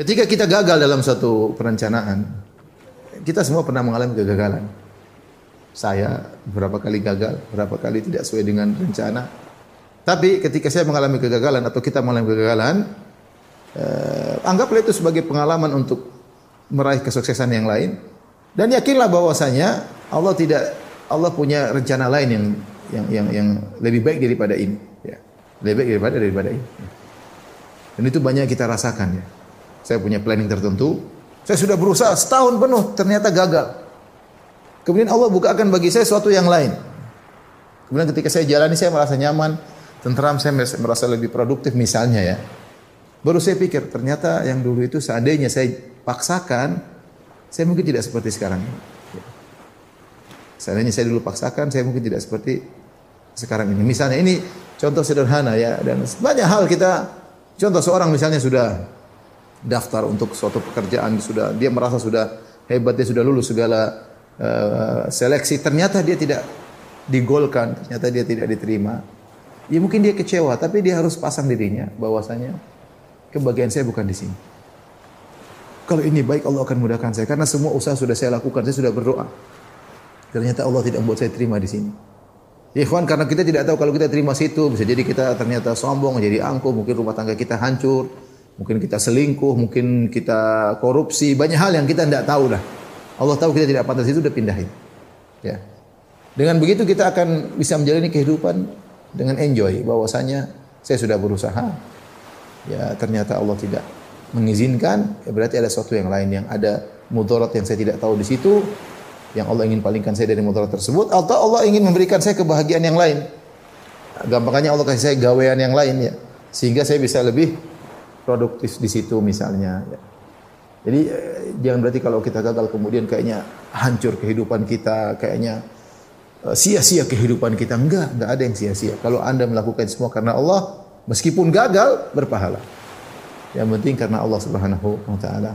Ketika kita gagal dalam suatu perencanaan, kita semua pernah mengalami kegagalan. Saya beberapa kali gagal, beberapa kali tidak sesuai dengan rencana. Tapi ketika saya mengalami kegagalan atau kita mengalami kegagalan, eh, anggaplah itu sebagai pengalaman untuk meraih kesuksesan yang lain dan yakinlah bahwasanya Allah tidak Allah punya rencana lain yang yang yang yang lebih baik daripada ini ya. Lebih baik daripada daripada ini. Dan itu banyak kita rasakan ya. Saya punya planning tertentu. Saya sudah berusaha setahun penuh, ternyata gagal. Kemudian Allah bukakan bagi saya sesuatu yang lain. Kemudian ketika saya jalani, saya merasa nyaman, tentram, saya merasa lebih produktif misalnya ya. Baru saya pikir, ternyata yang dulu itu seandainya saya paksakan, saya mungkin tidak seperti sekarang. Seandainya saya dulu paksakan, saya mungkin tidak seperti sekarang ini. Misalnya ini contoh sederhana ya, dan banyak hal kita, contoh seorang misalnya sudah daftar untuk suatu pekerjaan sudah dia merasa sudah hebat dia sudah lulus segala uh, seleksi. Ternyata dia tidak digolkan ternyata dia tidak diterima. Ya mungkin dia kecewa tapi dia harus pasang dirinya bahwasanya kebahagiaan saya bukan di sini. Kalau ini baik Allah akan mudahkan saya karena semua usaha sudah saya lakukan saya sudah berdoa. Ternyata Allah tidak membuat saya terima di sini. Ya ikhwan karena kita tidak tahu kalau kita terima situ bisa jadi kita ternyata sombong jadi angkuh mungkin rumah tangga kita hancur Mungkin kita selingkuh, mungkin kita korupsi, banyak hal yang kita tidak tahu lah. Allah tahu kita tidak pantas itu udah pindahin. Ya. Dengan begitu kita akan bisa menjalani kehidupan dengan enjoy bahwasanya saya sudah berusaha. Ya, ternyata Allah tidak mengizinkan, ya berarti ada sesuatu yang lain yang ada mudarat yang saya tidak tahu di situ yang Allah ingin palingkan saya dari mudarat tersebut atau Allah ingin memberikan saya kebahagiaan yang lain. Gampangnya Allah kasih saya gawean yang lain ya sehingga saya bisa lebih produktif di situ misalnya. Ya. Jadi eh, jangan berarti kalau kita gagal kemudian kayaknya hancur kehidupan kita, kayaknya eh, sia-sia kehidupan kita. Enggak, enggak ada yang sia-sia. Kalau Anda melakukan semua karena Allah, meskipun gagal berpahala. Yang penting karena Allah Subhanahu wa taala.